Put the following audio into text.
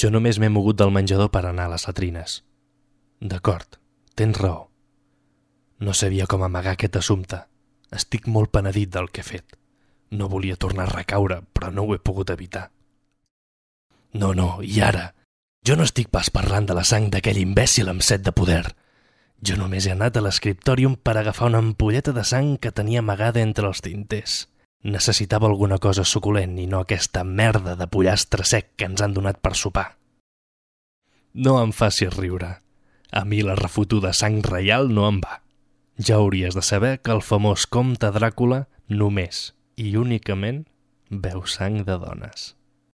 Jo només m'he mogut del menjador per anar a les latrines. D'acord, tens raó. No sabia com amagar aquest assumpte. Estic molt penedit del que he fet. No volia tornar a recaure, però no ho he pogut evitar. No, no, i ara? Jo no estic pas parlant de la sang d'aquell imbècil amb set de poder. Jo només he anat a l'escriptòrium per agafar una ampolleta de sang que tenia amagada entre els tinters. Necessitava alguna cosa suculent i no aquesta merda de pollastre sec que ens han donat per sopar. No em facis riure. A mi la refotuda sang reial no em va. Ja hauries de saber que el famós comte Dràcula només i únicament veu sang de dones.